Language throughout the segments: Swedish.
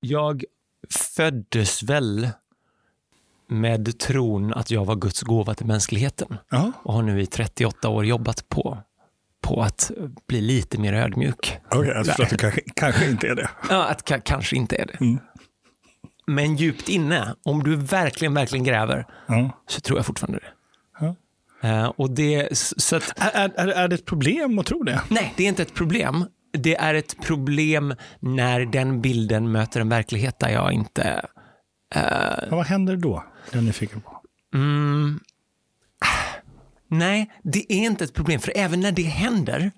Jag föddes väl med tron att jag var Guds gåva till mänskligheten Ja, och har nu i 38 år jobbat på, på att bli lite mer ödmjuk. okej. jag förstår att du kanske, kanske inte är det. Ja, att ka- kanske inte är det. Mm. Men djupt inne, om du verkligen, verkligen gräver, Ja. så tror jag fortfarande det. Ja. Eh, och det så att, Är, är, är det ett problem att tro det? nej, det är inte ett problem. Det är ett problem när den bilden möter en verklighet där jag inte... Ja, vad händer då? Det är jag nyfiken på. Mm, nej, det är inte ett problem. För även när det händer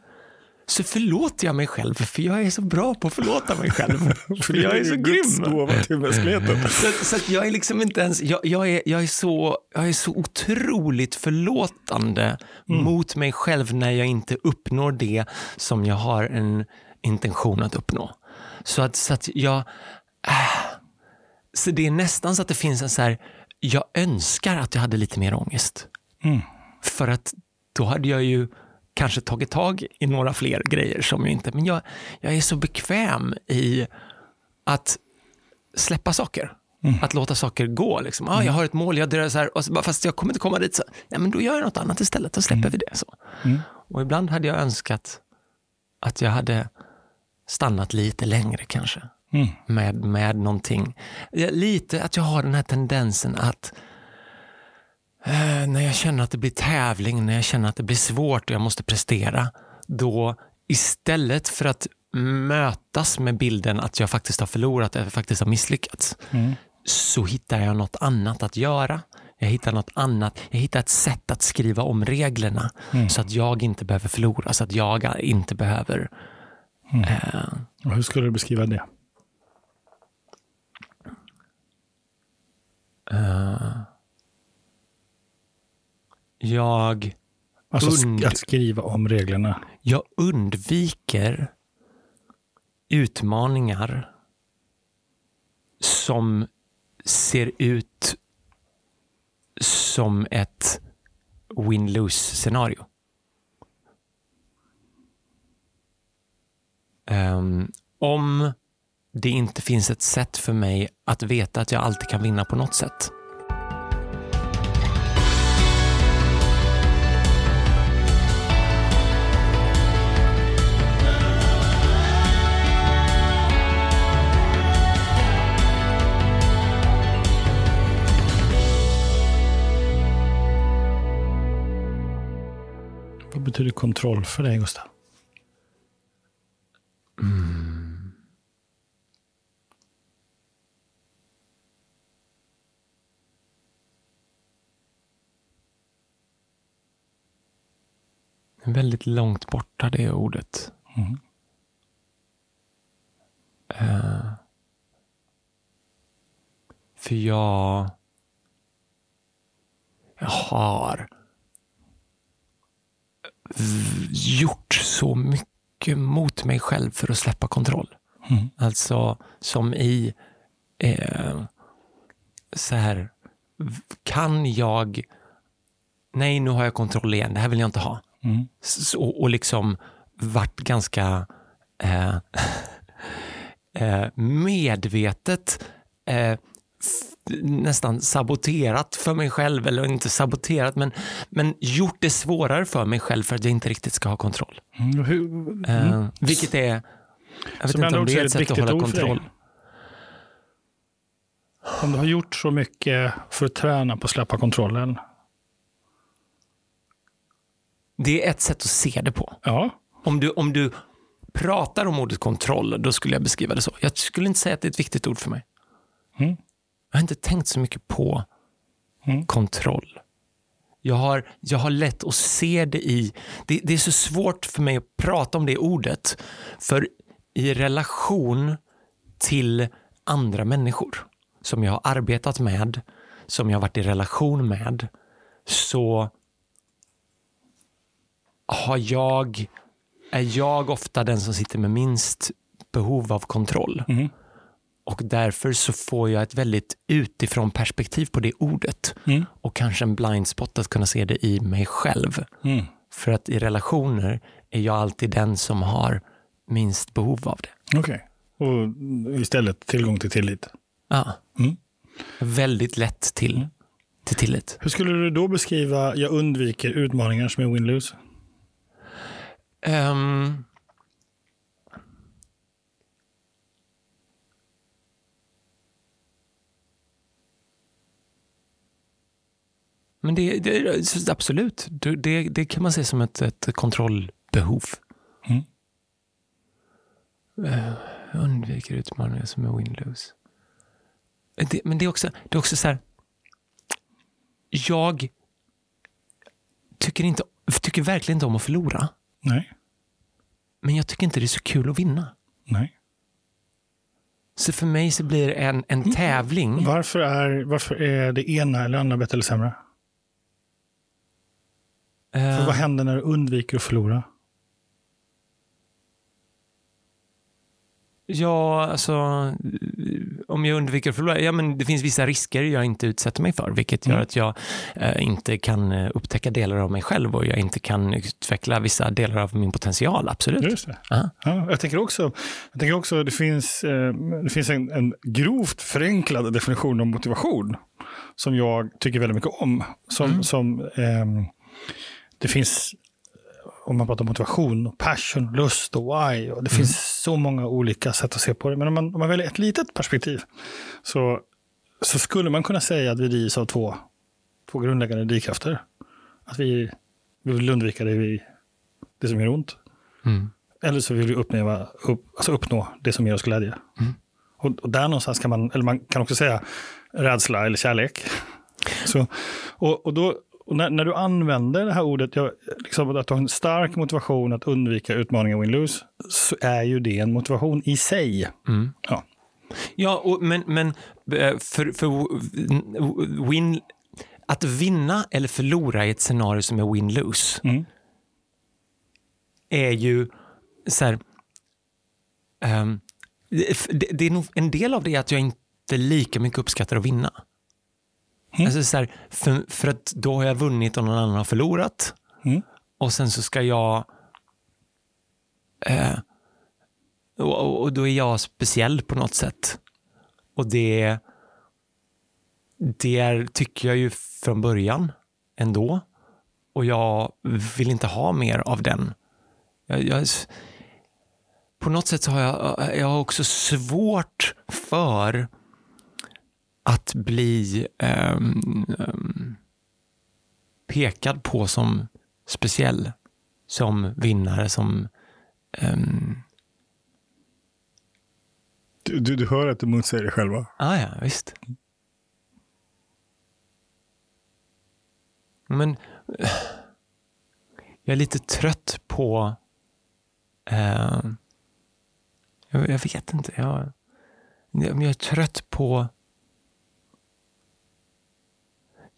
så förlåter jag mig själv. För jag är så bra på att förlåta mig själv. för jag är så grym. Så, så att jag är liksom inte ens, jag, jag, är, jag, är, så, jag är så otroligt förlåtande mot mig själv när jag inte uppnår det som jag har en intention att uppnå. Så att, så att jag, äh, så det är nästan så att det finns en så här, jag önskar att jag hade lite mer ångest. Mm. För att då hade jag ju kanske tagit tag i några fler grejer som jag inte, men jag, jag är så bekväm i att släppa saker. Att låta saker gå. Liksom. Ah, Jag har ett mål, jag drar så här, och så, fast jag kommer inte komma dit. Så, nej, men då gör jag något annat istället, då släpper vi det. Så. Och ibland hade jag önskat att jag hade stannat lite längre kanske. Mm. Med, med någonting. Lite att jag har den här tendensen att när jag känner att det blir tävling, när jag känner att det blir svårt och jag måste prestera, då istället för att mötas med bilden att jag faktiskt har förlorat, att jag faktiskt har misslyckats, Mm. så hittar jag något annat att göra. Jag hittar något annat. Jag hittar ett sätt att skriva om reglerna så att jag inte behöver förlora, så att jag inte behöver eh, Och hur skulle du beskriva det? Jag, Alltså Und- att skriva om reglerna. jag undviker utmaningar som ser ut som ett win-lose scenario. Ehm, om det inte finns ett sätt för mig att veta att jag alltid kan vinna på något sätt. Vad betyder kontroll för dig, Gustav? Väldigt långt borta det ordet. Mm. Eh, för jag, jag har gjort så mycket mot mig själv för att släppa kontroll. Mm. Alltså som i eh, så här, kan jag, nej nu har jag kontroll igen, det här vill jag inte ha. Mm. S- och, liksom varit ganska eh, eh, medvetet eh, nästan saboterat för mig själv, eller inte saboterat, men, men gjort det svårare för mig själv för att jag inte riktigt ska ha kontroll. Mm. Eh, vilket är, jag vet Som inte om det är ett sätt att hålla kontroll. Om du har gjort så mycket för att träna på att släppa kontrollen. Det är ett sätt att se det på. Ja, Om du, om du pratar om ordet kontroll, då skulle jag beskriva det så. Jag skulle inte säga att det är ett viktigt ord för mig. Mm. Jag har inte tänkt så mycket på Mm. kontroll. Jag har, jag har lätt att se det i... Det, det är så svårt för mig att prata om det ordet. För i relation till andra människor som jag har arbetat med, som jag har varit i relation med, så har jag, är jag ofta den som sitter med minst behov av kontroll. Mhm. Och därför så får jag ett väldigt utifrån perspektiv på det ordet. Mm. Och kanske en blind spot att kunna se det i mig själv. Mm. För att i relationer är jag alltid den som har minst behov av det. okej. Och istället tillgång till tillit. Ja. Mm. Väldigt lätt till, till tillit. Hur skulle du då beskriva jag undviker utmaningar som är win-lose? Ehm. Men det, det, absolut, det, det, kan man se som ett, ett kontrollbehov. Mm. Eh, jag undviker utmaningar som är win-lose. Det, men det är också, det är också så här. Jag tycker, inte, tycker verkligen inte om att förlora. Nej. Men jag tycker inte det är så kul att vinna. Nej. Så för mig så blir det en, en tävling. Varför är, varför är det ena eller andra bättre eller sämre? Eh, För vad händer när du undviker att förlora? Ja, alltså om jag undviker att förlora, ja men det finns vissa risker jag inte utsätter mig för, vilket gör Mm. att jag eh, inte kan eh, upptäcka delar av mig själv och jag inte kan utveckla vissa delar av min potential, absolut. Just det. Ja. Ja, jag tänker också, jag tänker också det finns, eh, det finns en, en grovt förenklad definition av motivation som jag tycker väldigt mycket om. Som, Mm. som ehm, det finns, om man pratar motivation, passion, lust och why. Och det finns så många olika sätt att se på det. Men om man, om man väljer ett litet perspektiv så, så skulle man kunna säga att vi drivs av två, två grundläggande drivkrafter. Att vi, vi vill undvika det, vi, det som gör ont. Mm. Eller så vill vi uppleva, upp, alltså uppnå det som ger oss glädje. Mm. Och, och där någonstans kan man, eller man kan också säga rädsla eller kärlek. Så, och, och, då, och när, när du använder det här ordet, jag, liksom, att du har en stark motivation att undvika utmaningar win-lose, så är ju det en motivation i sig. Mm. Ja. Ja, och, men, men eh, för, för win, att vinna eller förlora i ett scenario som är win-lose Mm. är ju så här, ehm, det, det är nog, en del av det är att jag inte lika mycket uppskattar att vinna. Mm. Alltså så här, för, för att då har jag vunnit och någon annan har förlorat. Mm. Och sen så ska jag... Eh, och, och- då är jag speciell på något sätt. Och det, det är, tycker jag ju från början ändå. Och jag vill inte ha mer av den. Jag, jag, på något sätt så har jag, jag har också svårt för att bli ehm, ehm, pekad på som speciell, som vinnare, som... ehm, Du, du, du hör att du motsäger dig själva. ah, ja, visst. Men jag är lite trött på... Eh, jag, jag vet inte. Jag, jag är trött på...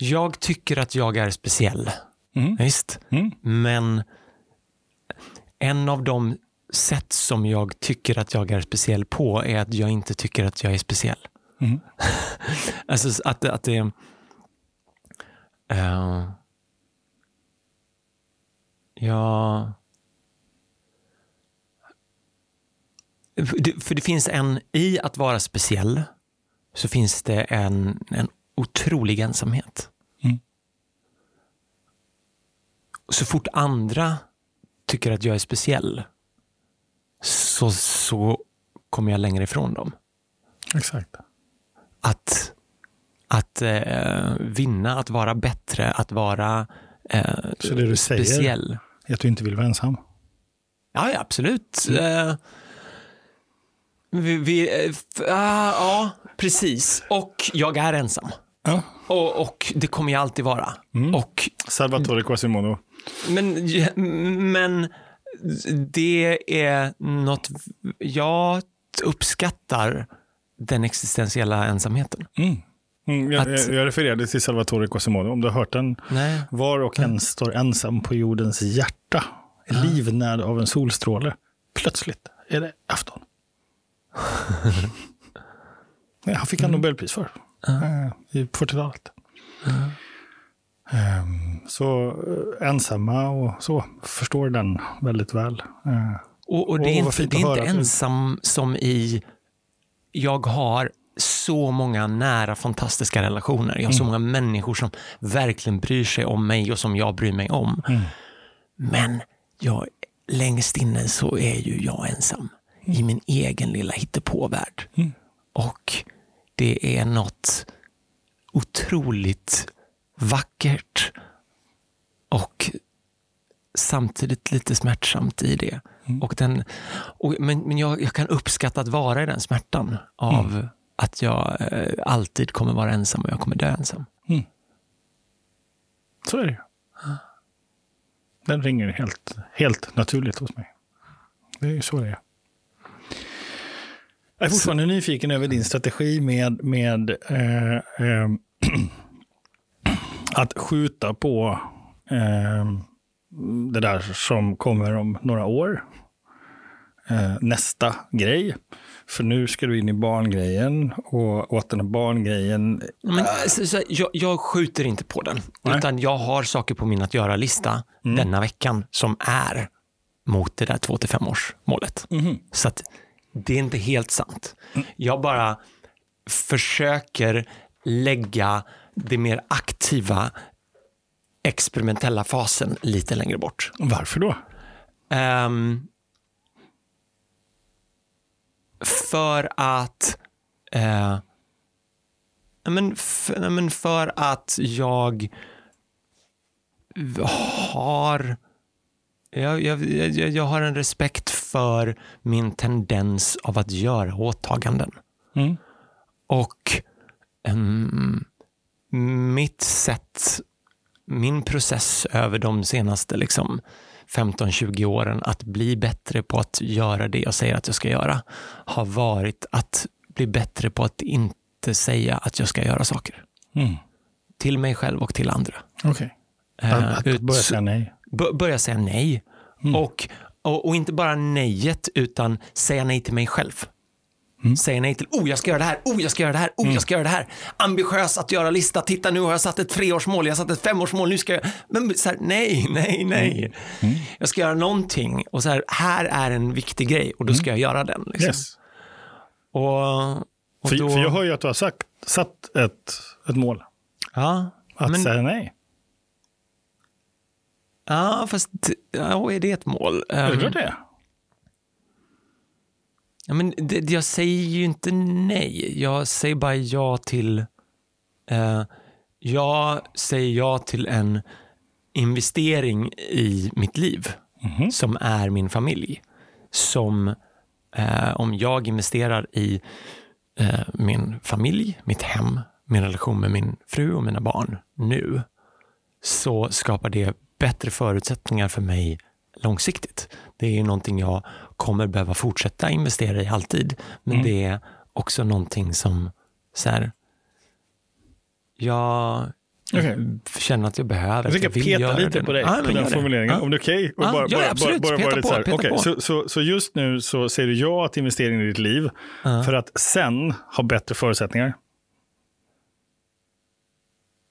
Jag tycker att jag är speciell. Mm. Visst. Mm. Men en av de sätt som jag tycker att jag är speciell på är att jag inte tycker att jag är speciell. Mm. Alltså att, att det... Uh, ja... För det, finns en, i att vara speciell, så finns det en, en otrolig ensamhet. Mm. Så fort andra tycker att jag är speciell, så, så kommer jag längre ifrån dem. Exakt. Att, att eh, vinna, att vara bättre, att vara eh, Så det du säger- speciell. Att du inte vill vara ensam. Ja, ja absolut. Eh, vi, vi, ah, ja, precis. Och jag är ensam. Ja. Och, och det kommer jag alltid vara. Mm. Och, Salvatore Quasimodo. Men, men det är något jag uppskattar den existentiella ensamheten. Mm. Mm, jag, Att- jag, refererade till Salvatore Quasimodo. Om du har hört den. Nej. Var och en står ensam på jordens hjärta. Livnärd av en solstråle. Plötsligt är det afton. Han fick han Nobelpris för. eh, I 40-talet. Ehm, så eh, ensamma och så förstår den väldigt väl. Eh, Och, och det är inte, det är inte ensam som i jag har så många nära fantastiska relationer. Jag har så många människor som verkligen bryr sig om mig och som jag bryr mig om. Men jag, längst inne så är ju jag ensam i min egen lilla hittepåvärld. Och det är något otroligt vackert och samtidigt lite smärtsamt i det. Och den, och, men men jag, jag kan uppskatta att vara i den smärtan av att jag eh, alltid kommer vara ensam och jag kommer dö ensam. Så är det ju. Den ringer helt, helt naturligt hos mig. Det är ju så det är. Jag är fortfarande nyfiken över din strategi med, med eh, eh, att skjuta på eh, det där som kommer om några år. Eh, nästa grej. För nu ska du in i barngrejen och åt den här barngrejen. Men, så, så, jag, jag skjuter inte på den, Nej. utan jag har saker på min att göra-lista denna veckan som är mot det där 2-5 års målet. Så att det är inte helt sant. Jag bara försöker lägga det mer aktiva experimentella fasen lite längre bort. Varför då? Ehm, för att ja, men, f- ja, men för att jag har jag, jag, jag, jag har en respekt för min tendens av att göra åtaganden. Mm. Och ehm, mitt sätt, min process över de senaste liksom 15-20 åren att bli bättre på att göra det jag säger att jag ska göra har varit att bli bättre på att inte säga att jag ska göra saker. Mm. Till mig själv och till andra. Okej. Eh, Att, att börja säga nej. börja säga nej. Och, och, och inte bara nejet, utan säga nej till mig själv. Säga nej till, oh jag ska göra det här, oh jag ska göra det här, oh jag ska göra det här. Ambitiös att göra lista, titta nu har jag satt ett treårsmål, jag har satt ett femårsmål, nu ska jag, men så här, nej, nej, nej. Jag ska göra någonting och så här, här är en viktig grej och då ska jag göra den. Liksom. Yes. Och, och För, då, för jag hör ju att du har sagt, satt ett, ett mål. ja, Att men, säga nej. ja, fast ja, är det ett mål? Är det Ehm, det? Ja, men det, jag säger ju inte nej. Jag säger bara ja till... Eh, jag säger ja till en investering i mitt liv som är min familj. Som eh, om jag investerar i eh, min familj, mitt hem, min relation med min fru och mina barn nu så skapar det bättre förutsättningar för mig långsiktigt. Det är ju någonting jag kommer behöva fortsätta investera i alltid, men det är också någonting som så här, jag Okej. känner att jag behöver. Jag tänker vill peta lite den. på dig, Ja, på den formuleringen. Ja. Om det är okej? Och Ja, bara, ja, bara, absolut. Bara, bara Peta lite på, peta okej, på. så, så, så just nu så säger du ja till investeringen i ditt liv för att sen ha bättre förutsättningar.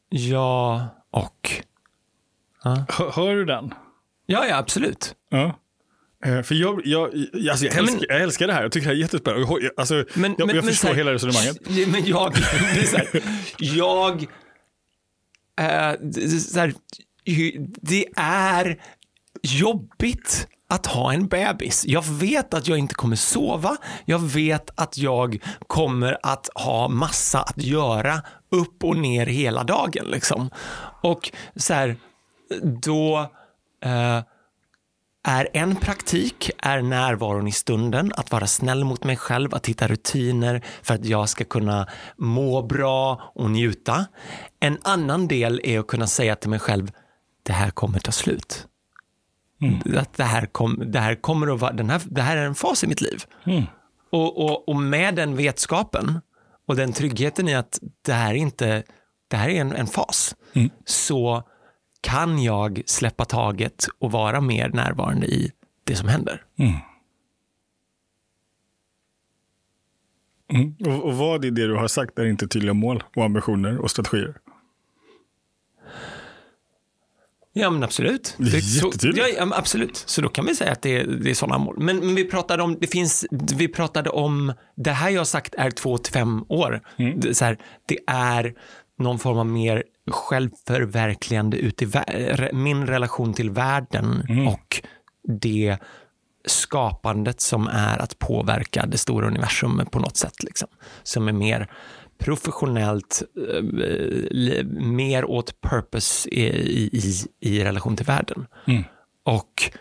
Ja, och. Hör, hör du den? Ja, ja, absolut. Ja. Eh, För jag, jag, alltså jag, Ja, men- älskar, jag älskar det här. Jag tycker det här är jättespännande. Alltså, Men, jag, men, jag men förstår här- hela resonemanget. Men jag, här, jag, eh, det, här, det är jobbigt att ha en bebis. Jag vet att jag inte kommer sova. Jag vet att jag kommer att ha massa att göra upp och ner hela dagen. Liksom. Och så här, då eh, är en praktik är närvaron i stunden, att vara snäll mot mig själv, att hitta rutiner för att jag ska kunna må bra och njuta. En annan del är att kunna säga till mig själv, det här kommer ta slut. Att det, här kom, det, här kommer att vara, den här, det här är en fas i mitt liv. Och, och, och med den vetskapen och den tryggheten i att det här, inte, det här är en, en fas, så kan jag släppa taget och vara mer närvarande i det som händer. Mm. Och, och vad i det du har sagt är inte tydliga mål och ambitioner och strategier? Ja, men absolut. Det är så, ja, absolut. Så då kan vi säga att det är, det är sådana mål. Men, men vi pratade om, det finns, vi pratade om, det här jag har sagt är två till fem år. Mm. Det, så här, det är någon form av mer självförverkligande ut i min relation till världen Mm. och det skapandet som är att påverka det stora universumet på något sätt. Liksom. Som är mer professionellt, eh, li- mer åt purpose i, i, i relation till världen. Mm. Och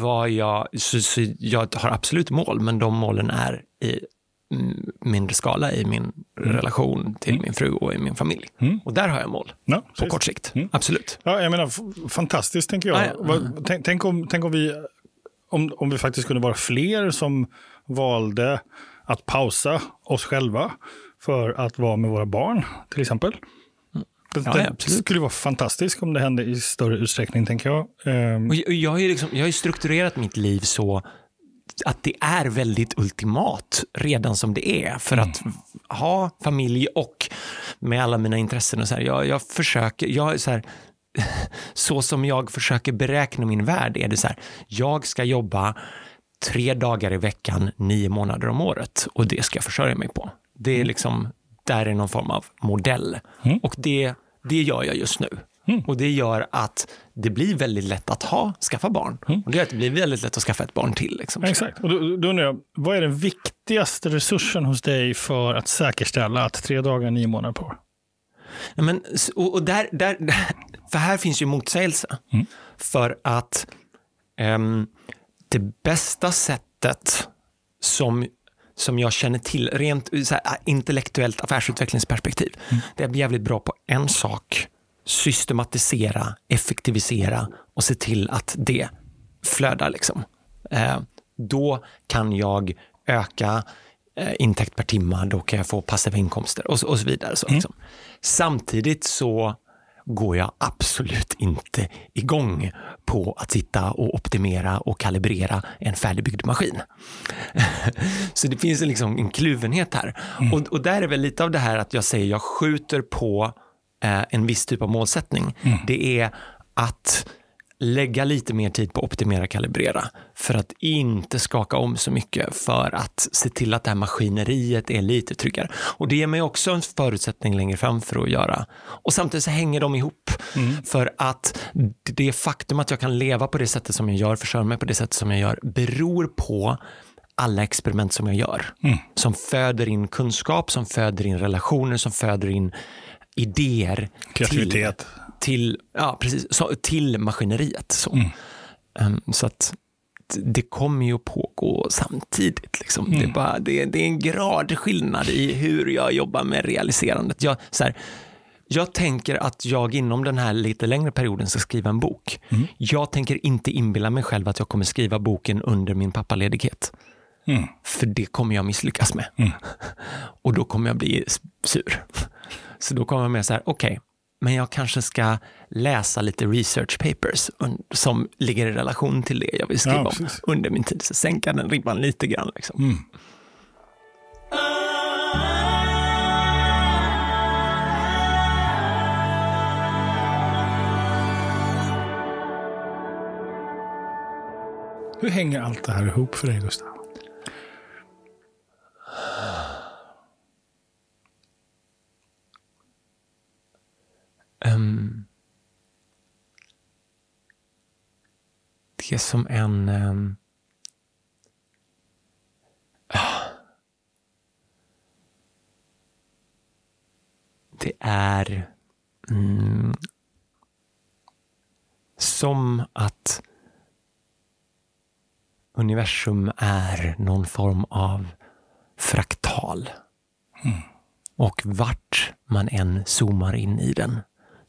vad jag, så, så jag har absolut mål, men de målen är i mindre skala i min relation till min fru och i min familj. Mm. Och där har jag mål Ja, på precis. kort sikt. Mm. Absolut. Ja, jag menar, fantastiskt tänker jag. Ja, ja. Vad- Tänk, om, tänk om, vi, om, om vi faktiskt kunde vara fler som valde att pausa oss själva för att vara med våra barn, till exempel. Det, Ja, det ja, absolut. skulle vara fantastiskt om det hände i större utsträckning, tänker jag. Ehm, Och jag, jag, har liksom, jag har strukturerat mitt liv så att det är väldigt ultimat redan som det är för att ha familj och med alla mina intressen och så här, jag, jag försöker, jag så här, så som jag försöker beräkna min värld är det så här, jag ska jobba tre dagar i veckan, nio månader om året och det ska jag försörja mig på. Det är liksom, där är någon form av modell Mm. och det, det gör jag just nu. Och det gör att det blir väldigt lätt att ha, skaffa barn. Och det gör att det blir väldigt lätt att skaffa ett barn till. Liksom. Exakt. Och då, då undrar jag, vad är den viktigaste resursen hos dig för att säkerställa att tre dagar, nio månader på? Ja, Men, och, och där, där, för här finns ju motsägelse. För att ehm, det bästa sättet som, som jag känner till, rent så här, intellektuellt affärsutvecklingsperspektiv, det är jävligt bra på en sak, systematisera, effektivisera och se till att det flödar. Liksom. Eh, då kan jag öka eh, intäkt per timme, då kan jag få passiva inkomster och, så- och så vidare. Så, liksom. Samtidigt så går jag absolut inte igång på att sitta och optimera och kalibrera en färdigbyggd maskin. så det finns liksom en kluvenhet här. Och, och där är väl lite av det här att jag säger jag skjuter på en viss typ av målsättning. Det är att lägga lite mer tid på optimera kalibrera för att inte skaka om så mycket för att se till att det här maskineriet är lite tryggare. Och det ger mig också en förutsättning längre fram för att göra. Och samtidigt så hänger de ihop för att det faktum att jag kan leva på det sättet som jag gör, försörja mig på det sättet som jag gör, beror på alla experiment som jag gör. Som föder in kunskap, som föder in relationer, som föder in idéer. Kreativitet. Till, till, ja, precis, så, till maskineriet. Så, Ehm, så att det kommer ju att pågå samtidigt. Liksom. Det, är bara, det, det är en gradskillnad i hur jag jobbar med realiserandet. Jag, så här, jag tänker att jag inom den här lite längre perioden ska skriva en bok. Jag tänker inte inbilla mig själv att jag kommer skriva boken under min pappaledighet. Mm. För det kommer jag misslyckas med. Och då kommer jag bli sur. Så då kommer jag med så här, okej, men jag kanske ska läsa lite research papers som ligger i relation till det jag vill skriva Ja, om under min tid. Så sänka den ribban lite grann. Liksom. Mm. Hur hänger allt det här ihop för dig, Gustav? Ehm, det är som en... ehm, ah. det är mm, som att universum är någon form av fraktal. Och vart man än zoomar in i den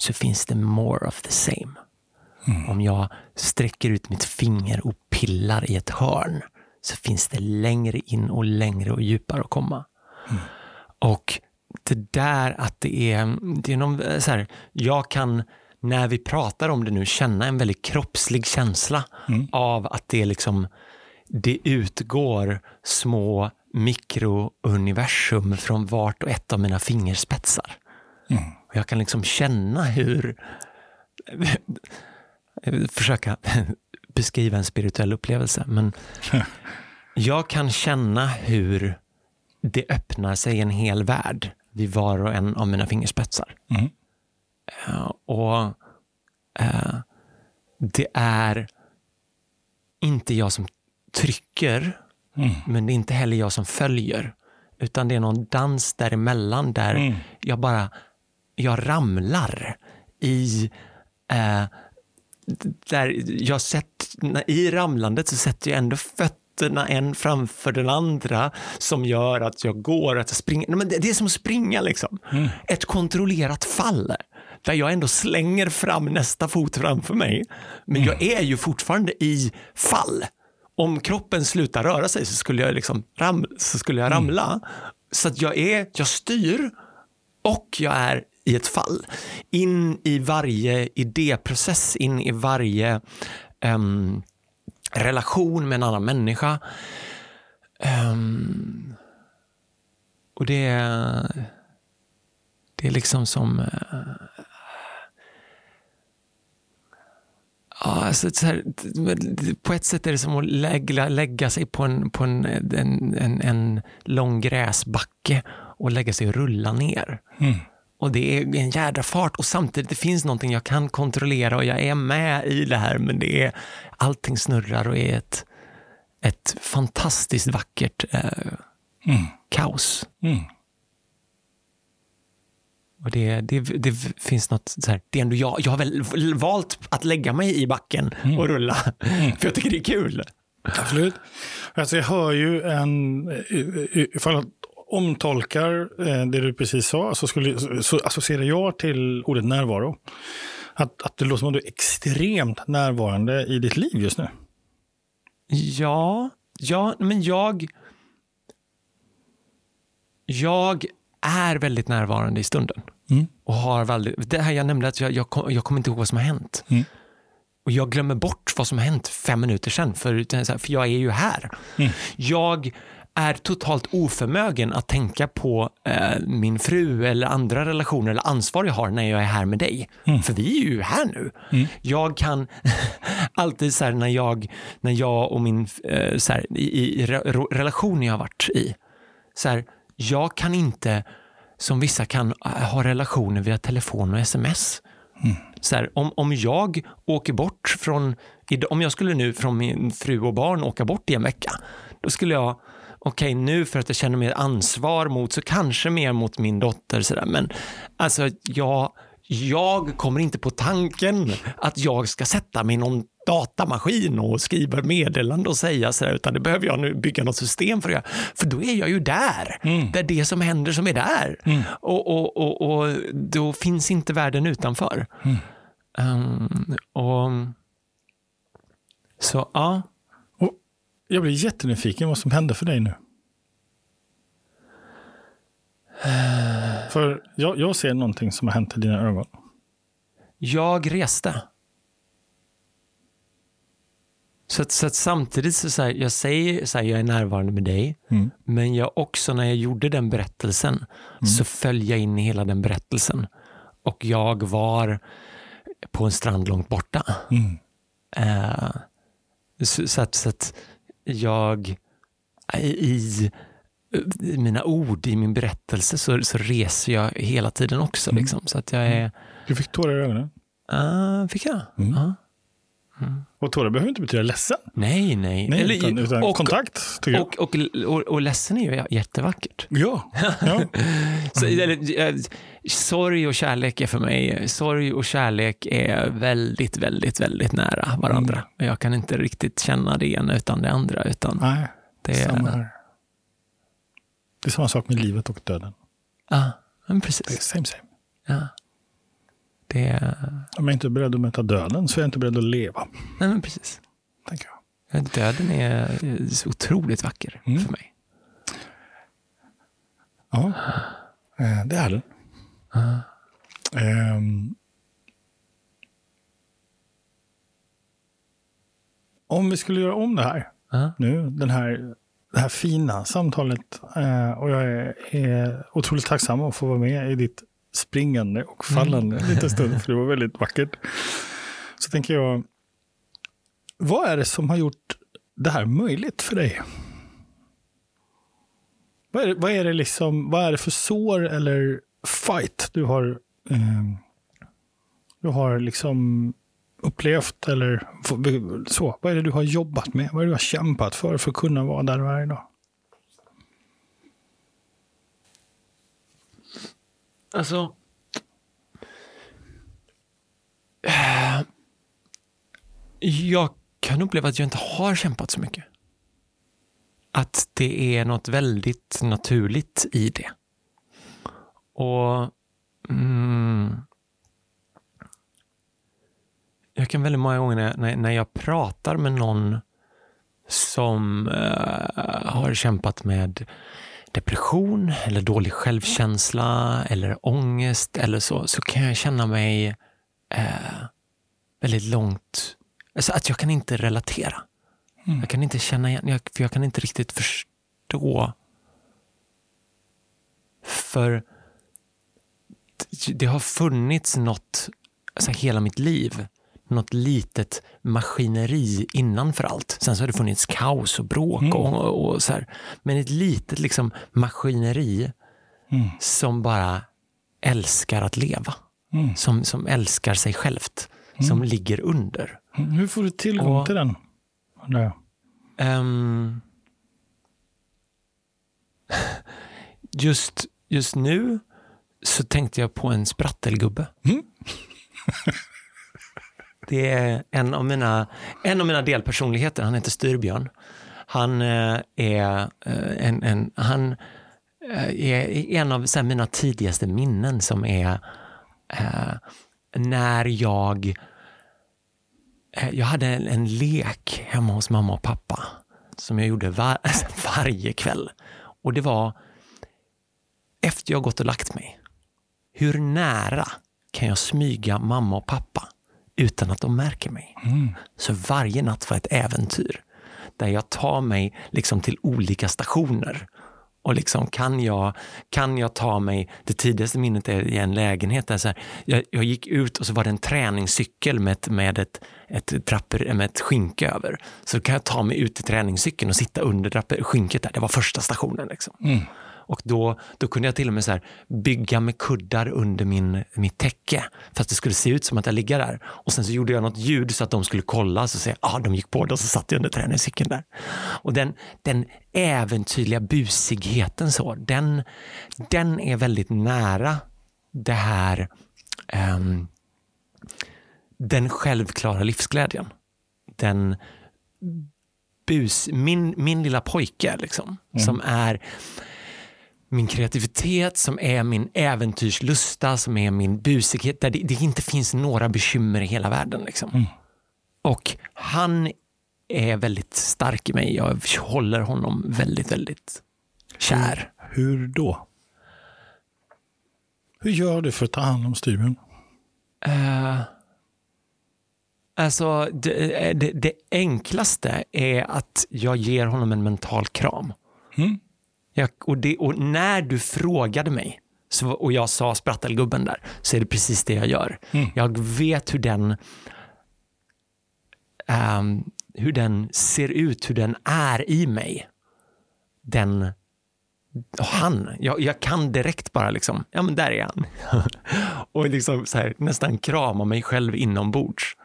så finns det more of the same. Om jag sträcker ut mitt finger och pillar i ett hörn så finns det längre in och längre och djupare att komma. Och det där att det är, det är någon, så här, jag kan när vi pratar om det nu känna en väldigt kroppslig känsla av att det är liksom det utgår små mikrouniversum från vart och ett av mina fingerspetsar. Och jag kan liksom känna hur försöka beskriva en spirituell upplevelse, men jag kan känna hur det öppnar sig en hel värld vid var och en av mina fingerspetsar. Mm. Eh, och eh, det är inte jag som trycker, Mm. men det är inte heller jag som följer. Utan det är någon dans däremellan där Mm. jag bara, jag ramlar i, eh, där jag sett, i ramlandet så sätter jag ändå fötterna en framför den andra som gör att jag går, att jag springer. Nej, men det, det är som att springa liksom. Ett kontrollerat fall där jag ändå slänger fram nästa fot framför mig. Men jag är ju fortfarande i fall. Om kroppen slutar röra sig så skulle jag, liksom ram, så skulle jag ramla. Så att jag, är, jag styr och jag är i ett fall. In i varje idéprocess, in i varje um, relation med en annan människa. Um, och det är, det är liksom som... Uh, Ja, alltså, så här, på ett sätt är det som att lägga, lägga sig på, en, på en, en, en, en lång gräsbacke och lägga sig och rulla ner. Mm. Och det är en jädra fart och samtidigt det finns någonting jag kan kontrollera och jag är med i det här men det är allting snurrar och är ett, ett fantastiskt vackert eh, Mm. kaos. Mm. Och det, det, det finns något så här, det är ändå jag, jag har väl valt att lägga mig i backen och rulla för jag tycker det är kul. Absolut. Alltså jag hör ju en, ifall omtolkar eh, det du precis sa, så, skulle, så associerar jag till ordet närvaro. Att, att det låter som att du är extremt närvarande i ditt liv just nu. Ja, ja, men jag... Jag är väldigt närvarande i stunden. Mm. Och har väldigt, det här jag nämnde, att jag, jag, kom, jag kommer inte ihåg vad som har hänt. Mm. Och jag glömmer bort vad som har hänt fem minuter sedan, för, för jag är ju här. Mm. Jag är totalt oförmögen att tänka på eh, min fru eller andra relationer eller ansvar jag har när jag är här med dig. För vi är ju här nu. Jag kan alltid så här när jag, när jag och min, eh, så här, i, i re, relation jag har varit i, så här, jag kan inte, som vissa kan, eh, ha relationer via telefon och sms. Så här, om, om jag åker bort från, om jag skulle nu från min fru och barn åka bort i en vecka, då skulle jag, okej nu för att jag känner mer ansvar mot, så kanske mer mot min dotter, så där. men alltså jag, jag kommer inte på tanken att jag ska sätta mig i någon datamaskin och skriva meddelande och säga så där, utan det behöver jag nu bygga något system för att göra. För då är jag ju där. Mm. Det är det som händer som är där. Och, och, och, och då finns inte världen utanför. Um, och, så ja, jag blir jättenyfiken vad som hände för dig nu. För jag, jag ser någonting som har hänt i dina ögon. jag reste. Så att, så att samtidigt så, så här, jag säger så här, jag är närvarande med dig, Mm. men jag också när jag gjorde den berättelsen så föll jag in i hela den berättelsen. Och jag var på en strand långt borta. Mm. Eh, så, så, att, så att jag i, i mina ord, i min berättelse, så, så reser jag hela tiden också. Liksom. Så att jag är... Du fick tårar i ögonen. Ah, fick jag? Mm. Och tårar behöver inte betyda ledsen. Nej, nej. Nej, Eller- utan, utan och, kontakt, tycker jag. och, och, och, och ledsen är ju jättevackert. Ja. ja. Så, eller, eh, sorg och kärlek är för mig, sorg och kärlek är väldigt, väldigt, väldigt nära varandra. Mm. Jag kan inte riktigt känna det ena utan det andra. Utan Nej, det är, samma här. Det är samma sak med livet och döden. Ja, men Det är precis. same same. Ja. Det Om jag inte är beredd att möta döden så är jag inte beredd att leva. nej, men precis. Tänker jag. Döden är så otroligt vacker Mm. för mig. Ja, eh, det är den. Ehm. Om vi skulle göra om det här Ja. nu, den här, det här fina samtalet, eh, och jag är, är otroligt tacksam att få vara med i ditt springande och fallande en liten stund, för det var väldigt vackert. så tänker jag, vad är det som har gjort det här möjligt för dig? Vad är det, vad är det, liksom, vad är det för sår eller fight du har, eh, du har liksom upplevt eller så? Vad är det du har jobbat med? Vad är det du har kämpat för för att kunna vara där du är Alltså... Eh, jag kan uppleva att jag inte har kämpat så mycket. Att det är något väldigt naturligt i det. Och... Mm, jag kan väldigt många gånger när, när jag pratar med någon som uh, har kämpat med depression eller dålig självkänsla eller ångest eller så, så kan jag känna mig uh, väldigt långt, alltså att jag kan inte relatera. Mm. Jag kan inte känna igen, jag, för jag kan inte riktigt förstå. För det har funnits något, alltså hela mitt liv, något litet maskineri innanför allt. Sen så har det funnits kaos och bråk mm. och, och, så här. Men ett litet liksom maskineri mm. som bara älskar att leva. Mm. Som, som älskar sig självt. Som mm. ligger under. Mm. Hur får du tillgång och, till den? Nej. Um, just, just nu så tänkte jag på en sprattelgubbe. Det är en av mina, en av mina delpersonligheter, han heter Styrbjörn. Han eh, är eh, en, en, han eh, är en av här, mina tidigaste minnen som är eh, när jag jag hade en, en, lek hemma hos mamma och pappa som jag gjorde var, varje kväll. Och det var efter jag gått och lagt mig. Hur nära kan jag smyga mamma och pappa utan att de märker mig. Mm. Så varje natt var ett äventyr där jag tar mig liksom till olika stationer. Och liksom kan jag, kan jag ta mig, det tidigaste minnet är i en lägenhet där så här, jag, jag, gick ut och så var det en träningscykel med ett, med ett, ett, trapper, med ett skynke över. Så kan jag ta mig ut till träningscykeln och sitta under skynket där, det var första stationen. Liksom. Mm. Och då, då kunde jag till och med så bygga med kuddar under min, mitt täcke för att det skulle se ut som att jag ligger där. Och sen så gjorde jag något ljud så att de skulle kolla och säga ah, de gick på det och så satt jag under träningscykeln där. Och den, den äventyrliga busigheten så, den, den är väldigt nära det här um, den självklara livsglädjen. Den bus, min, min lilla pojke liksom, mm. som är min kreativitet, som är min äventyrslusta, som är min busighet, där det, det inte finns några bekymmer i hela världen. Liksom. Mm. Och han är väldigt stark i mig. Jag håller honom väldigt, väldigt kär. Hur, hur då? Hur gör du för att ta hand om Steven? Uh, alltså, det, det, det, enklaste är att jag ger honom en mental kram. Mm. Jag, och, det, och, när du frågade mig så, och jag sa sprattelgubben där, så är det precis det jag gör. Mm. Jag vet hur den, um, hur den ser ut, hur den är i mig. Den, han, jag, jag kan direkt bara liksom, ja men där är han. och liksom här, nästan krama mig själv inombords.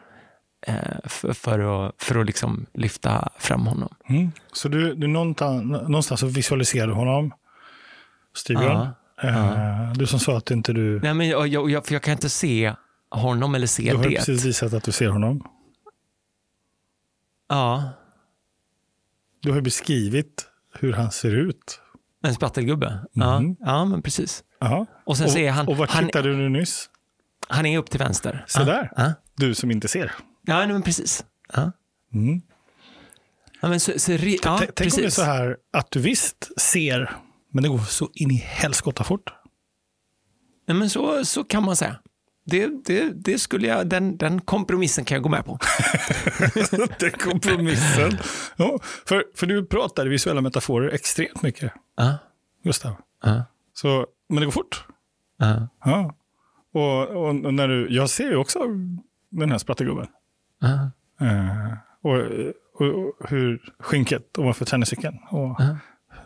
Eh, för, för, att, för att liksom lyfta fram honom. Mm. Så du, du någonstans, så visualiserar honom, Steven. Ja, ja. Du som sa att inte du... Nej, men jag, jag, för jag kan inte se honom eller se det. Du har det. precis visat att du ser honom. Ja. Du har beskrivit hur han ser ut. En sprattelgubbe? Mm. Ja, mhm. ja, men precis. Aha. Och sen och, han... Och vart tittade du nyss? Han är upp till vänster. Så där. Ja. Du som inte ser. Ja, men precis. Ja. Mm. Ja, men så, så, ja, Tänk precis. om det är så här att du visst ser, men det går så in i helskotta fort. Ja, men så, så kan man säga. Det, det, det skulle jag, den, den kompromissen kan jag gå med på. den kompromissen. Ja, för, för du pratar visuella metaforer extremt mycket. Ja. Gustav. Ja. Så, men det går fort. Ja. ja. Och, och, när du, jag ser ju också den här sprattegubben. Eh, och, och, och hur skinket ovanför tenniscykeln och Ja.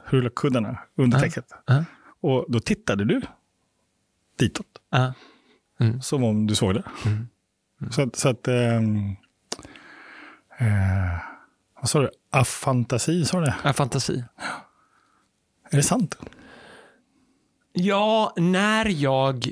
hur la kuddarna under Ja. täcket. Och då tittade du ditåt, Ja. som om du såg det. Mm. Så att, så att ehm, eh, vad sa du? Afantasi, sa du det? Ja, fantasi. Är det sant? Ja, när jag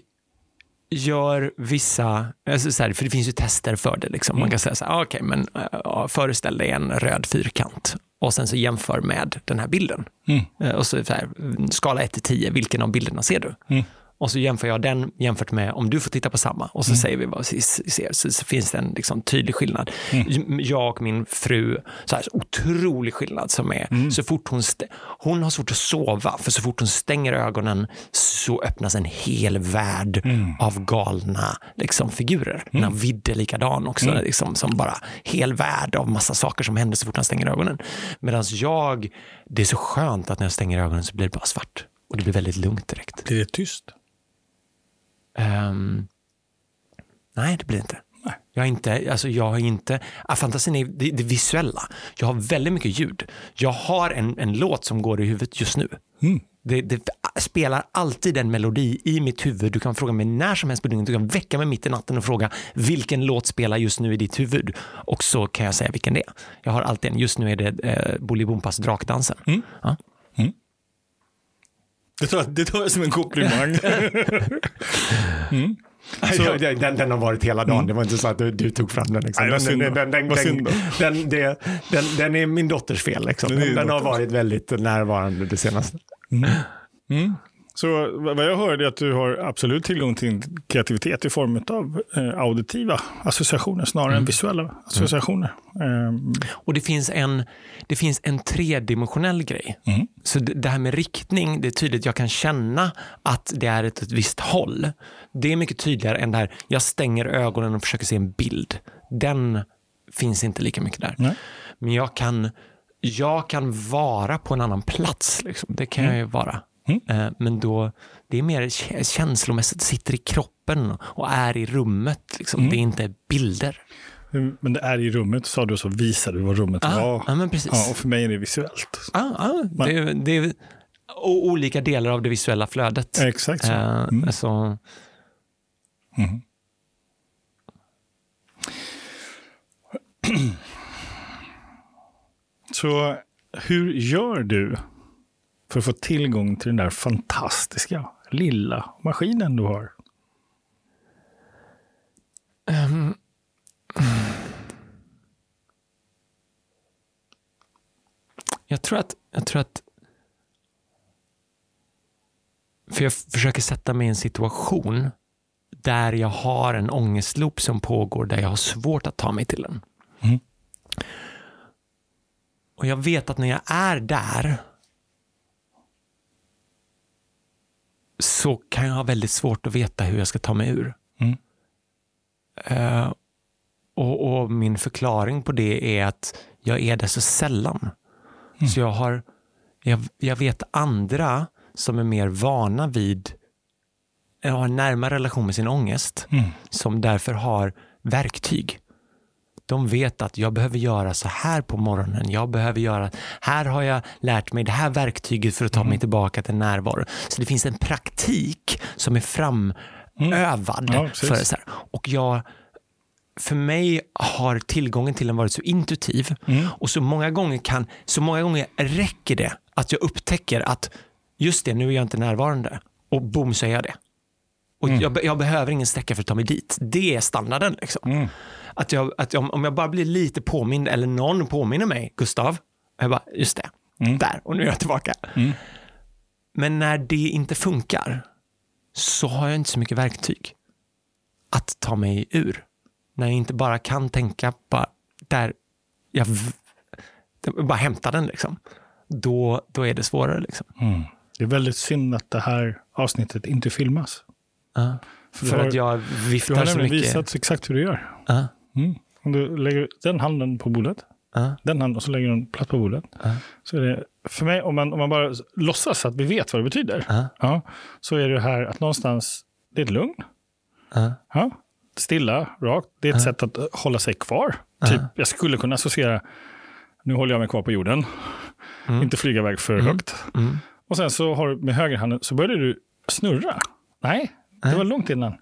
gör vissa, alltså så här, för det finns ju tester för det. Liksom. Man kan säga så här, ah, okej, men äh, föreställ dig en röd fyrkant och sen så jämför med den här bilden. Mm. Eh, Och så, så här, skala 1 till 10, vilken av bilderna ser du? Mm. Och så jämför jag den jämfört med om du får titta på samma och så säger vi vad vi ser, så, finns det en liksom, tydlig skillnad. Jag och min fru, så här, otrolig skillnad som är, så fort hon, hon har svårt att sova, för så fort hon stänger ögonen så öppnas en hel värld av galna liksom, figurer. Mm. Vidde likadan också, liksom, som bara hel värld av massa saker som händer så fort han stänger ögonen. Medan jag, det är så skönt att när jag stänger ögonen så blir det bara svart. Och det blir väldigt lugnt direkt. Blir det tyst? Ehm, nej, det blir inte. Nej. Jag, inte, alltså jag har inte, ah, fantasin är det, det visuella. Jag har väldigt mycket ljud. Jag har en, en låt som går i huvudet just nu. Mm. Det, det spelar alltid en melodi i mitt huvud. Du kan fråga mig när som helst på dygnet. Du kan väcka mig mitt i natten och fråga vilken låt spelar just nu i ditt huvud? Och så kan jag säga vilken det är. Jag har alltid en. Just nu är det eh, Bolibompas Drakdansen. Mm. Ja. Det tar, det tar jag som en komplimang. Så, den, den har varit hela dagen. Det var inte så att du, du tog fram den. Liksom. Nej, den, den, den, den, Vad den, synd då. den, det- den, den är min dotters fel. Liksom. Den har varit väldigt närvarande det senaste. Så vad jag hörde är att du har absolut tillgång till kreativitet i form av eh, auditiva associationer snarare än visuella associationer. Ehm, Och det finns en, det finns en tredimensionell grej. Mm. Så det, det här med riktning, det är tydligt. Jag kan känna att det är ett, ett visst håll. Det är mycket tydligare än det här, jag stänger ögonen och försöker se en bild. Den finns inte lika mycket där. Nej. Men jag kan, jag kan vara på en annan plats. Liksom. Det kan jag ju vara. Mm. Eh, Men då, det är mer kä- känslomässigt, sitter i kroppen och är i rummet. Liksom. Mm. Det är inte bilder. men det är i rummet, sa du, och så visar du vad rummet Ja, var. ja, men precis. Ja, och för mig är det visuellt. Ja, ja, det, är- det är olika delar av det visuella flödet. Exakt så. Eh, Mm. alltså, Så hur gör du för att få tillgång till den där fantastiska lilla maskinen du har? ehm, jag tror att, jag tror att för jag försöker sätta mig i en situation där jag har en ångestloop som pågår där jag har svårt att ta mig till den. Mm. Och jag vet att när jag är där så kan jag ha väldigt svårt att veta hur jag ska ta mig ur. Mm. Eh, och, och min förklaring på det är att jag är där så sällan. Så jag har, jag, jag vet andra som är mer vana vid, jag har en närmare relation med sin ångest, Mm. som därför har verktyg. De vet att jag behöver göra så här på morgonen. Jag behöver göra, här har jag lärt mig det här verktyget för att ta mig tillbaka till närvaro. Så det finns en praktik som är framövad. Ja, precis. för det så här. Och jag, för mig har tillgången till den varit så intuitiv och så många gånger kan, så många gånger räcker det att jag upptäcker att just det, nu är jag inte närvarande och boom så är jag det. Och jag, be- jag behöver ingen sträcka för att ta mig dit. Det är standarden. Liksom. Att jag, att jag, om jag bara blir lite påmind eller någon påminner mig, Gustav, jag bara, just det, där och nu är jag tillbaka. Men när det inte funkar så har jag inte så mycket verktyg att ta mig ur. När jag inte bara kan tänka bara där jag bara hämta den liksom. Då, då är det svårare liksom. Mm. Det är väldigt synd att det här avsnittet inte filmas. Ja. För För du har- att jag Du viftar har så nämligen mycket. visat exakt hur du gör. Ja, Mm. Om du lägger den handen på bordet, ja, den handen och så lägger du den platt på bordet. Ja. Så är det, för mig, om man, om man bara låtsas att vi vet vad det betyder, ja, ja, så är det här att någonstans, det är ett lugn. ja, Ja, stilla, rakt. Det är ett sätt att hålla sig kvar Typ, jag skulle kunna associera, nu håller jag mig kvar på jorden, Mm. inte flyga iväg för högt. Mm. Och sen så har du med högerhanden så började du snurra. Nej, det var långt innan.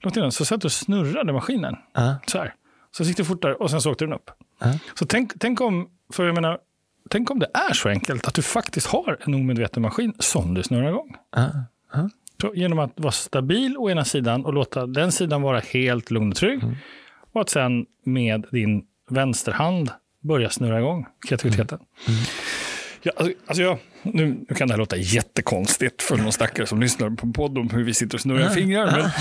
Långt innan så satt du och snurrade maskinen. Så här. Så gick det fortare och sen så åkte den upp. Så tänk, tänk om, för jag menar, tänk om det är så enkelt att du faktiskt har en omedveten maskin som du snurrar igång. Så genom att vara stabil å ena sidan och låta den sidan vara helt lugn och trygg. Mm. Och att sen med din vänsterhand börja snurra igång kreativiteten. Mm. Ja, alltså, alltså jag, nu, nu kan det här låta jättekonstigt för någon stackare som lyssnar på en podd om hur vi sitter och snurrar fingrar.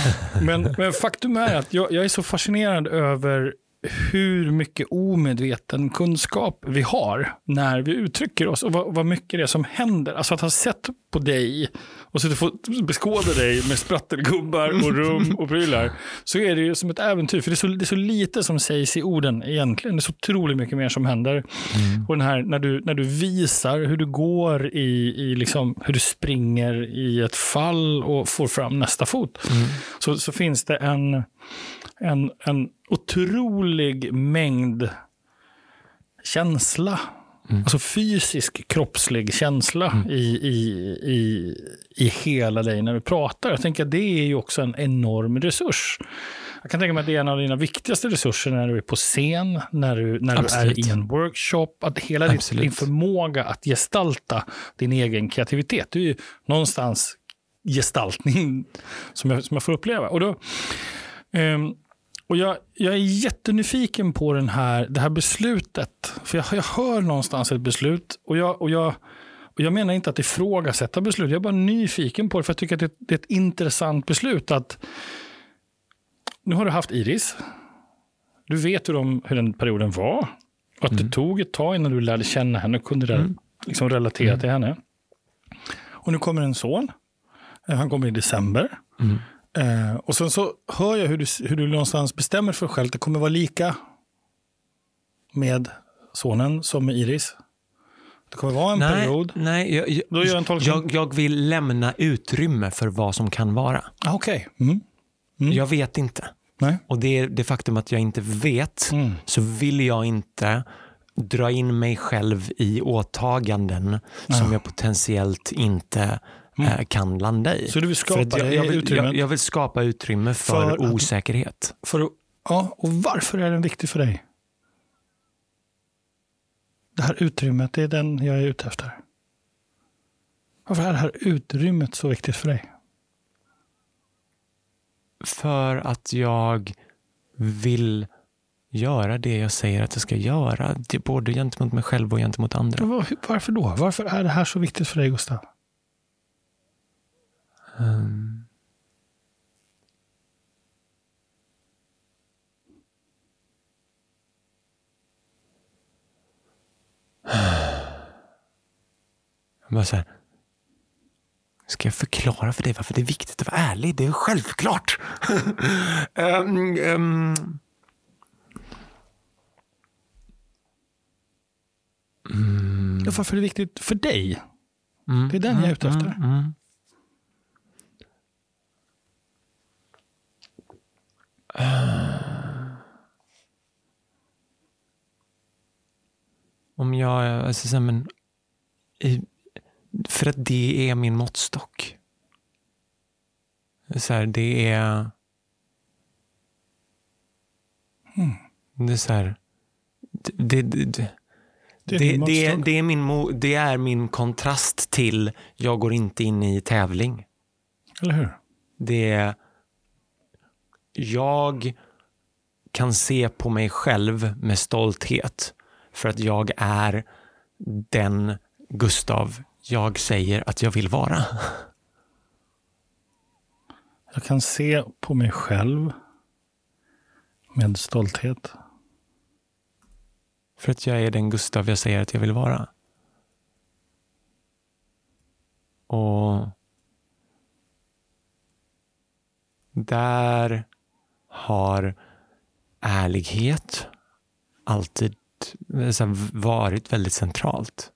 Men, men, men faktum är att jag, jag är så fascinerad över hur mycket omedveten kunskap vi har när vi uttrycker oss och vad, vad mycket det är som händer. Alltså att ha sett på dig och så att få beskåda dig med sprattelgubbar och rum och prylar så är det ju som ett äventyr. För det är, så, det är så lite som sägs i orden egentligen. Det är så otroligt mycket mer som händer. Och den här, när, du, när du visar hur du går i, i liksom, hur du springer i ett fall och får fram nästa fot. Så, så finns det en, en, en otrolig mängd känsla. Alltså fysisk, kroppslig känsla i, i, i, i hela dig när du pratar. Jag tänker att det är ju också en enorm resurs. Jag kan tänka mig att det är en av dina viktigaste resurser när du är på scen, när du, när du är i en workshop. Att hela Absolut. din förmåga att gestalta din egen kreativitet. Det är ju någonstans gestaltning som jag, som jag får uppleva. Och då, ehm, och jag, jag är jättenyfiken på den här, det här beslutet. För jag, jag hör någonstans ett beslut och jag, och jag, och jag menar inte att ifrågasätta beslut. Jag är bara nyfiken på det för jag tycker att det, det är ett intressant beslut. att Nu har du haft Iris. Du vet hur, de, hur den perioden var. Och att det tog ett tag innan du lärde känna henne och kunde re- liksom relatera till henne. Och nu kommer en son. Eh, Han kommer i december. Eh, och sen så hör jag hur du, hur du någonstans bestämmer för dig själv. Det kommer vara lika med sonen som med Iris. Det kommer vara en Nej, period. nej jag, Då gör jag en tolkning. jag, jag vill lämna utrymme för vad som kan vara. Ah, Okej. Mm. Mm. Jag vet inte. Nej. Och det är det faktum att jag inte vet, Mm. så vill jag inte dra in mig själv i åtaganden som jag potentiellt inte eh, kan landa i. Mm. Så du vill skapa jag, jag, vill, jag, jag vill skapa utrymme för, För att- osäkerhet. För att, ja, och varför är den viktig för dig? Det här utrymmet, det är den jag är ute efter. Varför är det här utrymmet så viktigt för dig? För att jag vill göra det jag säger att jag ska göra. Både gentemot mig själv och gentemot andra. Var- Varför då? Varför är det här så viktigt för dig, Gustav? Um, Jag bara så här, ska jag förklara för dig varför det är viktigt att vara ärlig? Det är självklart. Ehm, ehm. Ja, varför är det viktigt för dig? Mm, Det är den jag är ute efter. mm, Om jag, alltså, så här, men, för att det är min måttstock. Så här, det är... Det är så här... Det, det, det, Det är det, det, det, är min, det är min kontrast till jag går inte in i tävling. Eller hur? Det är, jag kan se på mig själv med stolthet för att jag är den Gustav jag säger att jag vill vara. Jag kan se på mig själv med stolthet. För att jag är den Gustav jag säger att jag vill vara. Och där har ärlighet alltid här, varit väldigt centralt.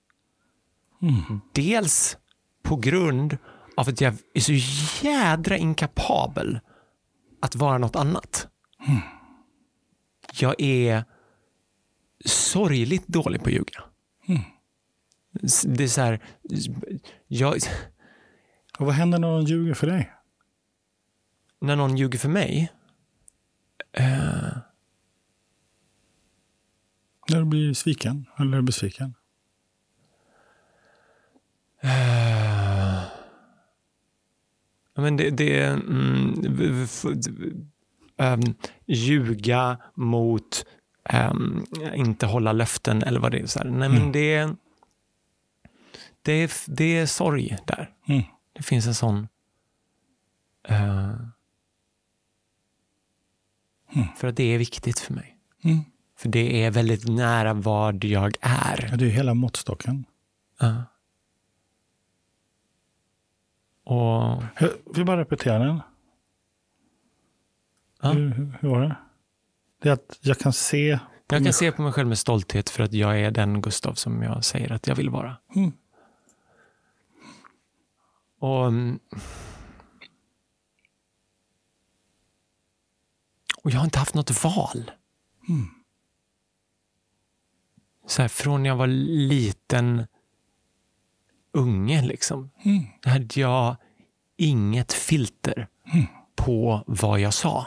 Dels på grund av att jag är så jädra inkapabel att vara något annat. Jag är sorgligt dålig på att ljuga. Mm. Det är så här, jag, Och vad händer när någon ljuger för dig? när någon ljuger för mig, eh, När du blir sviken eller besviken? eh, men det, det mm, ehm, ljuga mot ehm, inte hålla löften eller vad det är. Så här. Nej, men Mm. det, är- det, är, det är sorg där. Mm. Det finns en sån... eh, Mm. För att det är viktigt för mig. Mm. För det är väldigt nära vad jag är. Ja, det är hela måttstocken. Ja. Och... Jag vill bara repetera den. Ja. Hur, hur, hur var det? Det är att jag kan se... Jag kan se på mig själv med stolthet för att jag är den Gustav som jag säger att jag vill vara. Mm. Och, och jag har inte haft något val. Mm. Så här, från jag var liten unge, liksom, Mm. hade jag inget filter Mm. på vad jag sa.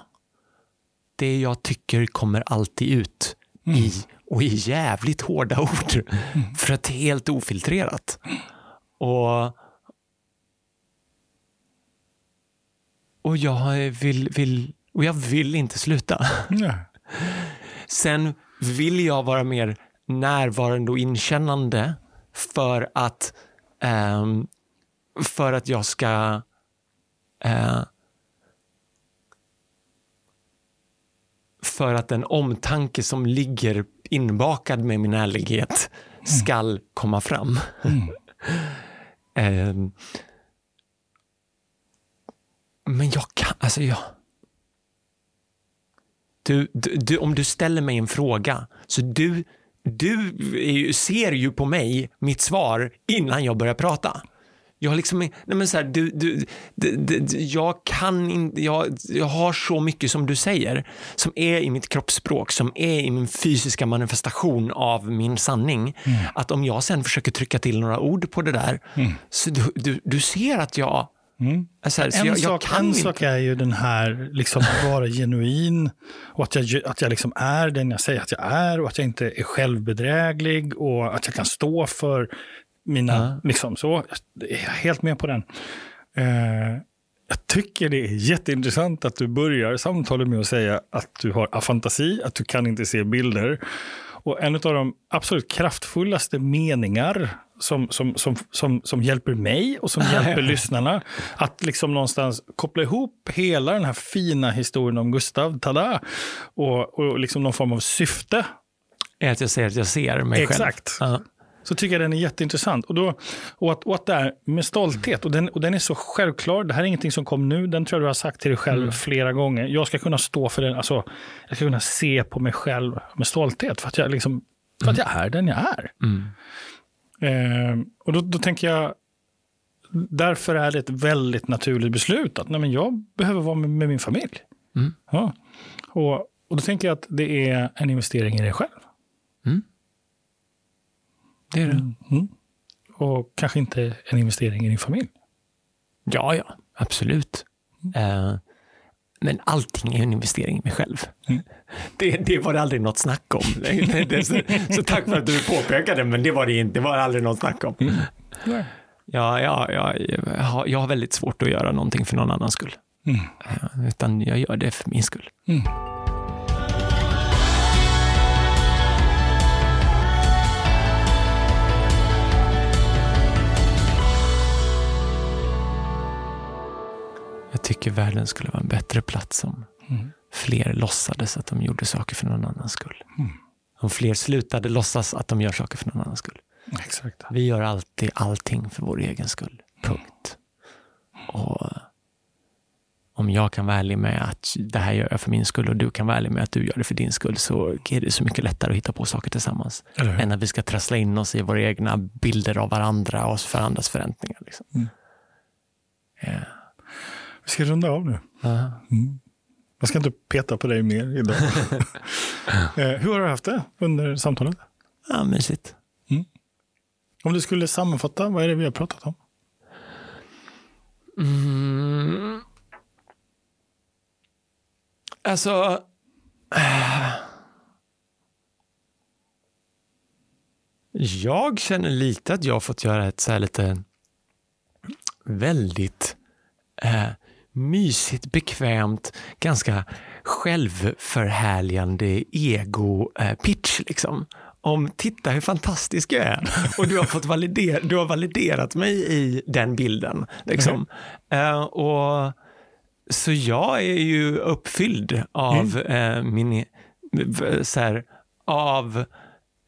Det jag tycker kommer alltid ut Mm. i, och i jävligt hårda ord. För att det är helt ofiltrerat. Och, och jag vill, vill, och jag vill inte sluta. Ja. Sen vill jag vara mer närvarande och inkännande för att, ehm, för att jag ska eh, för att den omtanke som ligger inbakad med min ärlighet skall komma fram. Mm. Ehm, men jag kan, alltså jag... Du, du, du, om du ställer mig en fråga, så du, du ser ju på mig mitt svar innan jag börjar prata. Jag, liksom, nej men så här, du, du, du, jag kan inte, jag, jag har så mycket som du säger, som är i mitt kroppsspråk, som är i min fysiska manifestation av min sanning. Att om jag sen försöker trycka till några ord på det där, så du, du, du ser att jag, Mm. så, här, så En, jag, jag sak, kan en sak är ju den här, liksom att vara genuin och att jag, att jag liksom är den jag säger att jag är och att jag inte är självbedräglig och att jag kan stå för mina, Ja. liksom så. Jag är helt med på den. Eh, jag tycker det är jätteintressant att du börjar samtalet med att säga att du har afantasi, att du kan inte se bilder. Och en av de absolut kraftfullaste meningar som, som, som, som, som hjälper mig och som hjälper lyssnarna att liksom någonstans koppla ihop hela den här fina historien om Gustav, tada, och, och liksom någon form av syfte är att jag säger att jag ser mig Exakt. själv. Ja. Så tycker jag den är jätteintressant. Och, då, och, att, och att det är med stolthet, och den, och den är så självklar. Det här är ingenting som kom nu, den tror jag du har sagt till dig själv Mm. flera gånger. Jag ska kunna stå för den, alltså, jag ska kunna se på mig själv med stolthet för att jag, liksom, för att jag är den jag är. Mm. Eh, och då, då tänker jag, därför är det ett väldigt naturligt beslut att nej, men jag behöver vara med, med min familj. Mm. Ja. Och, och då tänker jag att det är en investering i dig själv. Det är det. Mm. Och kanske inte en investering i din familj. Ja, ja, absolut. Eh, men allting är en investering i mig själv. Mm. Det, det var det aldrig något snack om. Så, så tack för att du påpekade, men det var det inte. Det var aldrig något snack om. Nej. Ja, ja, ja, jag, har, jag har väldigt svårt att göra någonting för någon annans skull. Mm. Eh, utan jag gör det för min skull. Tycker världen skulle vara en bättre plats om Mm. fler låtsades att de gjorde saker för någon annans skull. Mm. Om fler slutade låtsas att de gör saker för någon annans skull. Exakt. Vi gör alltid allting för vår egen skull. Punkt. Och om jag kan vara ärlig med att det här gör jag för min skull och du kan vara ärlig med att du gör det för din skull så är det så mycket lättare att hitta på saker tillsammans. Än att vi ska trassla in oss i våra egna bilder av varandra och för andras förväntningar. Liksom. Mm. Ja. Vi ska runda av nu. Mm. Jag ska inte peta på dig mer idag. eh, hur har du haft det under samtalet? Ja, mysigt. Om du skulle sammanfatta, vad är det vi har pratat om? Mm. Alltså... äh. Jag känner lite att jag har fått göra ett så här lite väldigt eh, mysigt, bekvämt, ganska självförhärligande ego-pitch. Liksom. Om titta hur fantastisk jag är. Och du har fått validera, du har validerat mig i den bilden. Liksom. Eh, och, så jag är ju uppfylld av eh, min, så här, av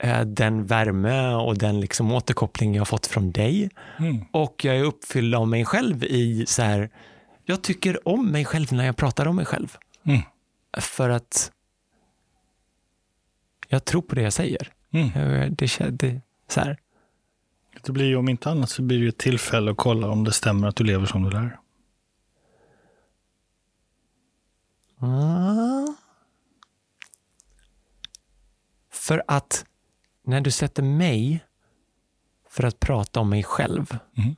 eh, den värme och den liksom återkoppling jag har fått från dig. Mm. Och jag är uppfylld av mig själv i så här, jag tycker om mig själv när jag pratar om mig själv. Mm. För att jag tror på det jag säger. Mm. Jag- Det, det, så här. Det blir ju om inte annat så blir det ett tillfälle att kolla om det stämmer att du lever som du lär. Ah. För att när du sätter mig för att prata om mig själv Mm.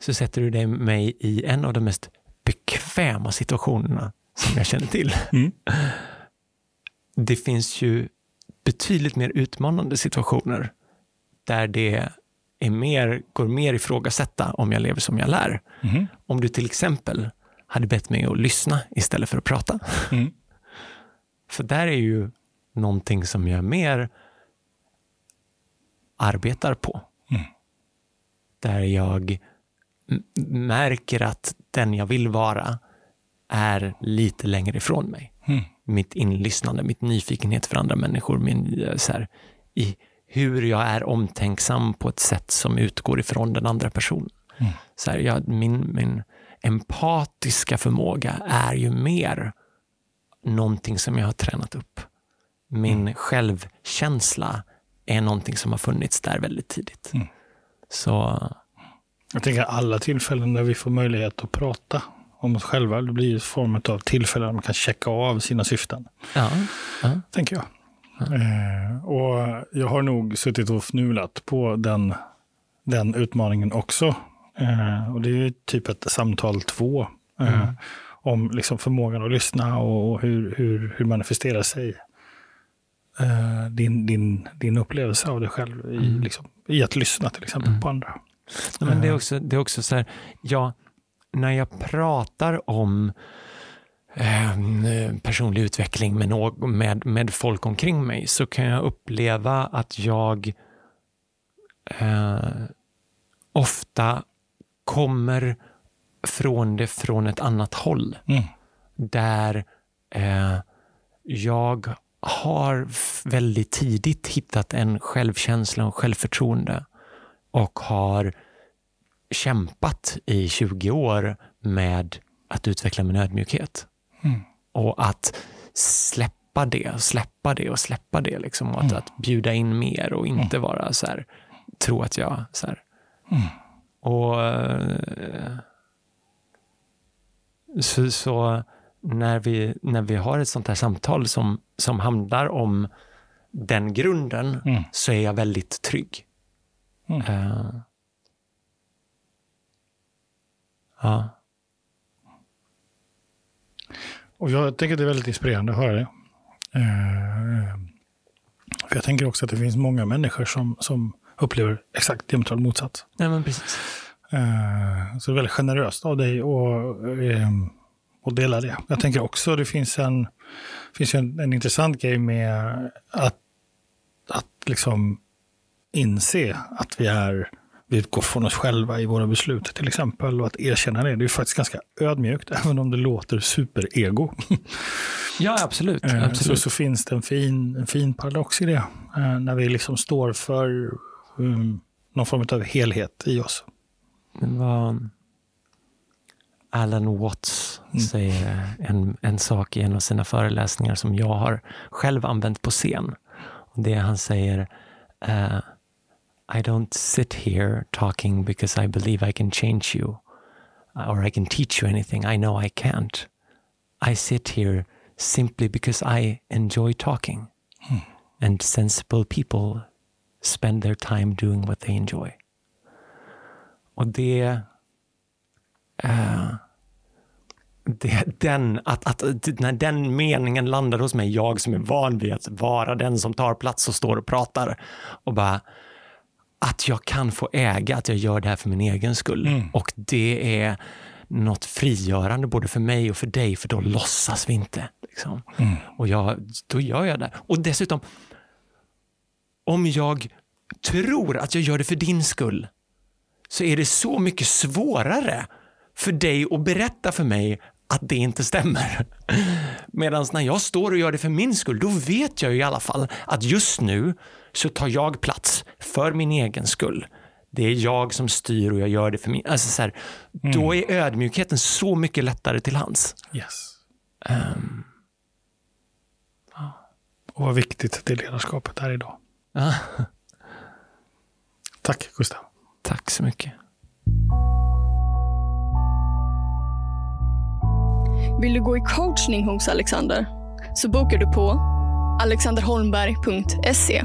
så sätter du dig mig i en av de mest bekväma situationerna som jag känner till. Mm. Det finns ju betydligt mer utmanande situationer där det är mer, går mer ifrågasätta om jag lever som jag lär. Mm. Om du till exempel hade bett mig att lyssna istället för att prata. Mm. För där är ju någonting som jag mer arbetar på. Mm. Där jag märker att den jag vill vara är lite längre ifrån mig. Mm. Mitt inlyssnande, mitt nyfikenhet för andra människor, min, eh, så här, i hur jag är omtänksam på ett sätt som utgår ifrån den andra personen. Mm. Så här, jag, min, min empatiska förmåga är ju mer någonting som jag har tränat upp. Min självkänsla är någonting som har funnits där väldigt tidigt. Mm. Så Jag tänker alla tillfällen där vi får möjlighet att prata om oss själva, det blir en form av tillfällen där man kan checka av sina syften, ja, ja. tänker jag. Eh, och jag har nog suttit och fnulat på den, den utmaningen också. Eh, och det är typ ett samtal två. Eh, Mm. Om liksom förmågan att lyssna och, och hur, hur, hur manifesterar sig eh, din, din, din upplevelse av dig själv i, Mm. liksom, i att lyssna till exempel Mm. på andra. Ja, men det, är Eh. också, det är också så här, ja, när jag pratar om eh, personlig utveckling med, med, med folk omkring mig så kan jag uppleva att jag eh, ofta kommer från det från ett annat håll. Mm. Där eh, jag har väldigt tidigt hittat en självkänsla och självförtroende och har kämpat i 20 år med att utveckla min ödmjukhet. Mm. Och att släppa det, släppa det och släppa det. Liksom, och att, Mm. att bjuda in mer och inte vara så här, tro att jag... Så här. Mm. Och eh, så, så när, vi, när vi har ett sånt här samtal som, som handlar om den grunden Mm. så är jag väldigt trygg. Mm. Eh, ja. Och jag tänker att det är väldigt inspirerande att höra det. Eh, för jag tänker också att det finns många människor som, som upplever exakt diametralt motsatt. Nej, men precis. Eh, så det är väldigt generöst av dig att ehm, att dela det. Jag tänker också att det finns en, finns en, en intressant grej med att, att liksom inse att vi är vi utgår från oss själva i våra beslut till exempel. Och att erkänna det, det är ju faktiskt ganska ödmjukt, även om det låter superego. Ja, absolut. Eh, Så, absolut. så finns det en fin, en fin paradox i det. eh, När vi liksom står för um, någon form av helhet i oss. Det var Alan Watts Mm. säger en, en sak i en av sina föreläsningar som jag har själv använt på scen. Och det han säger eh, I don't sit here talking because I believe I can change you or I can teach you anything. I know I can't. I sit here simply because I enjoy talking. And sensible people spend their time doing what they enjoy. Och det... Uh, det, den, att, att, när den meningen landar hos mig, jag som är van vid att vara den som tar plats och står och pratar och bara att jag kan få äga att jag gör det här för min egen skull. Mm. Och det är något frigörande både för mig och för dig, för då låtsas vi inte. Liksom. Mm. Och jag, då gör jag det. Och dessutom, om jag tror att jag gör det för din skull, så är det så mycket svårare för dig att berätta för mig att det inte stämmer. Medan när jag står och gör det för min skull, då vet jag i alla fall att just nu så tar jag plats för min egen skull. Det är jag som styr och jag gör det för min... Alltså så här, mm. Då är ödmjukheten så mycket lättare till hands. Yes. Um, och vad viktigt det ledarskapet är idag. Tack Gustav. Tack så mycket. Vill du gå i coachning hos Alexander? Så bokar du på alexanderholmberg.se.